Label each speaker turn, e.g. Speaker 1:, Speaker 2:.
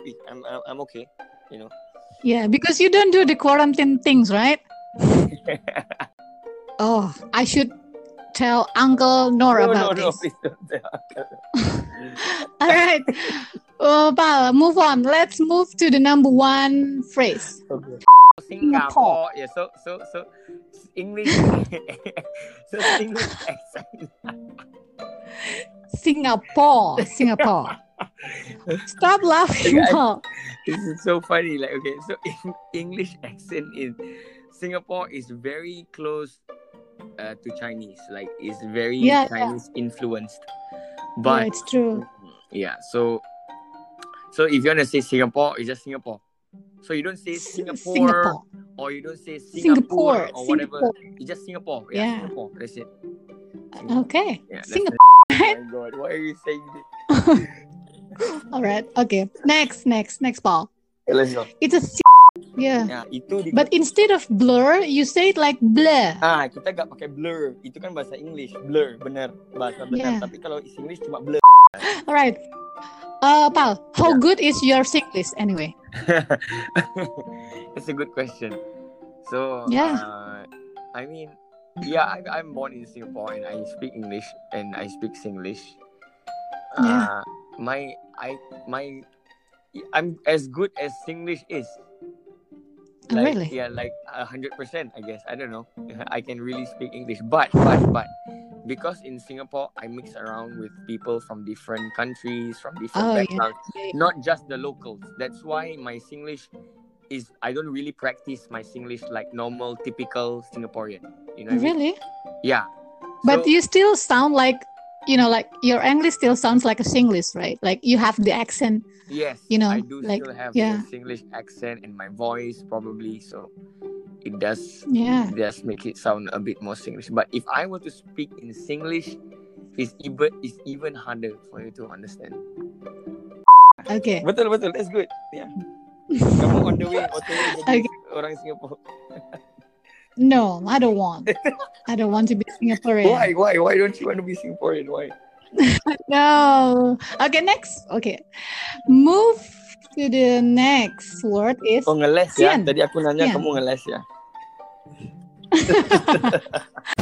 Speaker 1: happy. I'm, I'm I'm okay. You know.
Speaker 2: Yeah, because you don't do the quarantine things, right? Oh, I should tell Uncle Nor
Speaker 1: no, no,
Speaker 2: about
Speaker 1: no,
Speaker 2: this.
Speaker 1: please don't tell.
Speaker 2: All right. Oh, Pal, move on. Let's move to the number one phrase.
Speaker 1: Okay. Singapore. Yeah. So so so English. so English accent.
Speaker 2: Singapore. Singapore. Stop laughing, Paul.
Speaker 1: This is so funny. Like okay, so in English accent in Singapore is very close uh, to Chinese. Like it's very
Speaker 2: Yeah, yeah.
Speaker 1: Chinese influenced.
Speaker 2: Yeah,
Speaker 1: But
Speaker 2: it's true.
Speaker 1: yeah, so so if you wanna say Singapore, it's just Singapore. So you don't say Singapore,
Speaker 2: Singapore.
Speaker 1: or you don't say
Speaker 2: Singapore.
Speaker 1: Singapore, or whatever.
Speaker 2: Singapore.
Speaker 1: It's just Singapore. Yeah,
Speaker 2: Yeah.
Speaker 1: Singapore. That's it.
Speaker 2: Okay.
Speaker 1: Yeah,
Speaker 2: Singapore.
Speaker 1: it. Oh my god, why are you saying this?
Speaker 2: All right. Okay. Next, next, next, Paul.
Speaker 1: Okay, let's go.
Speaker 2: It's a C- yeah.
Speaker 1: Yeah, itu di
Speaker 2: But instead of blur, you say it like blur.
Speaker 1: Ah, kita gak pakai blur. Itu kan bahasa English. Blur, benar. Bahasa benar.
Speaker 2: Yeah.
Speaker 1: Tapi kalau is English cuma blur.
Speaker 2: All right. Uh, Paul, how
Speaker 1: Yeah.
Speaker 2: good is your Singlish anyway?
Speaker 1: That's a good question. So,
Speaker 2: Yeah.
Speaker 1: uh, I mean, yeah, I, I'm born in Singapore and I speak English and I speak Singlish.
Speaker 2: Yeah.
Speaker 1: Uh, my, I, my, I'm as good as Singlish is.
Speaker 2: Oh,
Speaker 1: Like,
Speaker 2: really?
Speaker 1: Yeah, like a hundred percent. I guess I don't know. I can really speak English, but but but because in Singapore I mix around with people from different countries, from different
Speaker 2: Oh, yeah.
Speaker 1: backgrounds, not just the locals. That's why my Singlish is I don't really practice my Singlish like normal, typical Singaporean. You know? what I mean?
Speaker 2: Really?
Speaker 1: Yeah.
Speaker 2: But
Speaker 1: So-
Speaker 2: you still sound like, you know, like your English still sounds like a Singlish, right? Like you have the accent.
Speaker 1: Yes,
Speaker 2: you know,
Speaker 1: I do
Speaker 2: like,
Speaker 1: still have
Speaker 2: yeah.
Speaker 1: the Singlish accent in my voice probably, so it does
Speaker 2: Yeah.
Speaker 1: it does make it sound a bit more Singlish. But if I were to speak in Singlish, it's even it's even harder for you to understand.
Speaker 2: Okay.
Speaker 1: Betul betul, that's good. Yeah. Kamu on the way, on the way
Speaker 2: Okay.
Speaker 1: orang Singapore.
Speaker 2: No, I don't want. I don't want to be Singaporean.
Speaker 1: Why why why don't you want to be Singaporean? Why?
Speaker 2: No. Okay, next. Okay. Move to the next word is
Speaker 1: Oh ngeles ya. Tadi aku nanya
Speaker 2: Sian.
Speaker 1: kamu ngeles ya.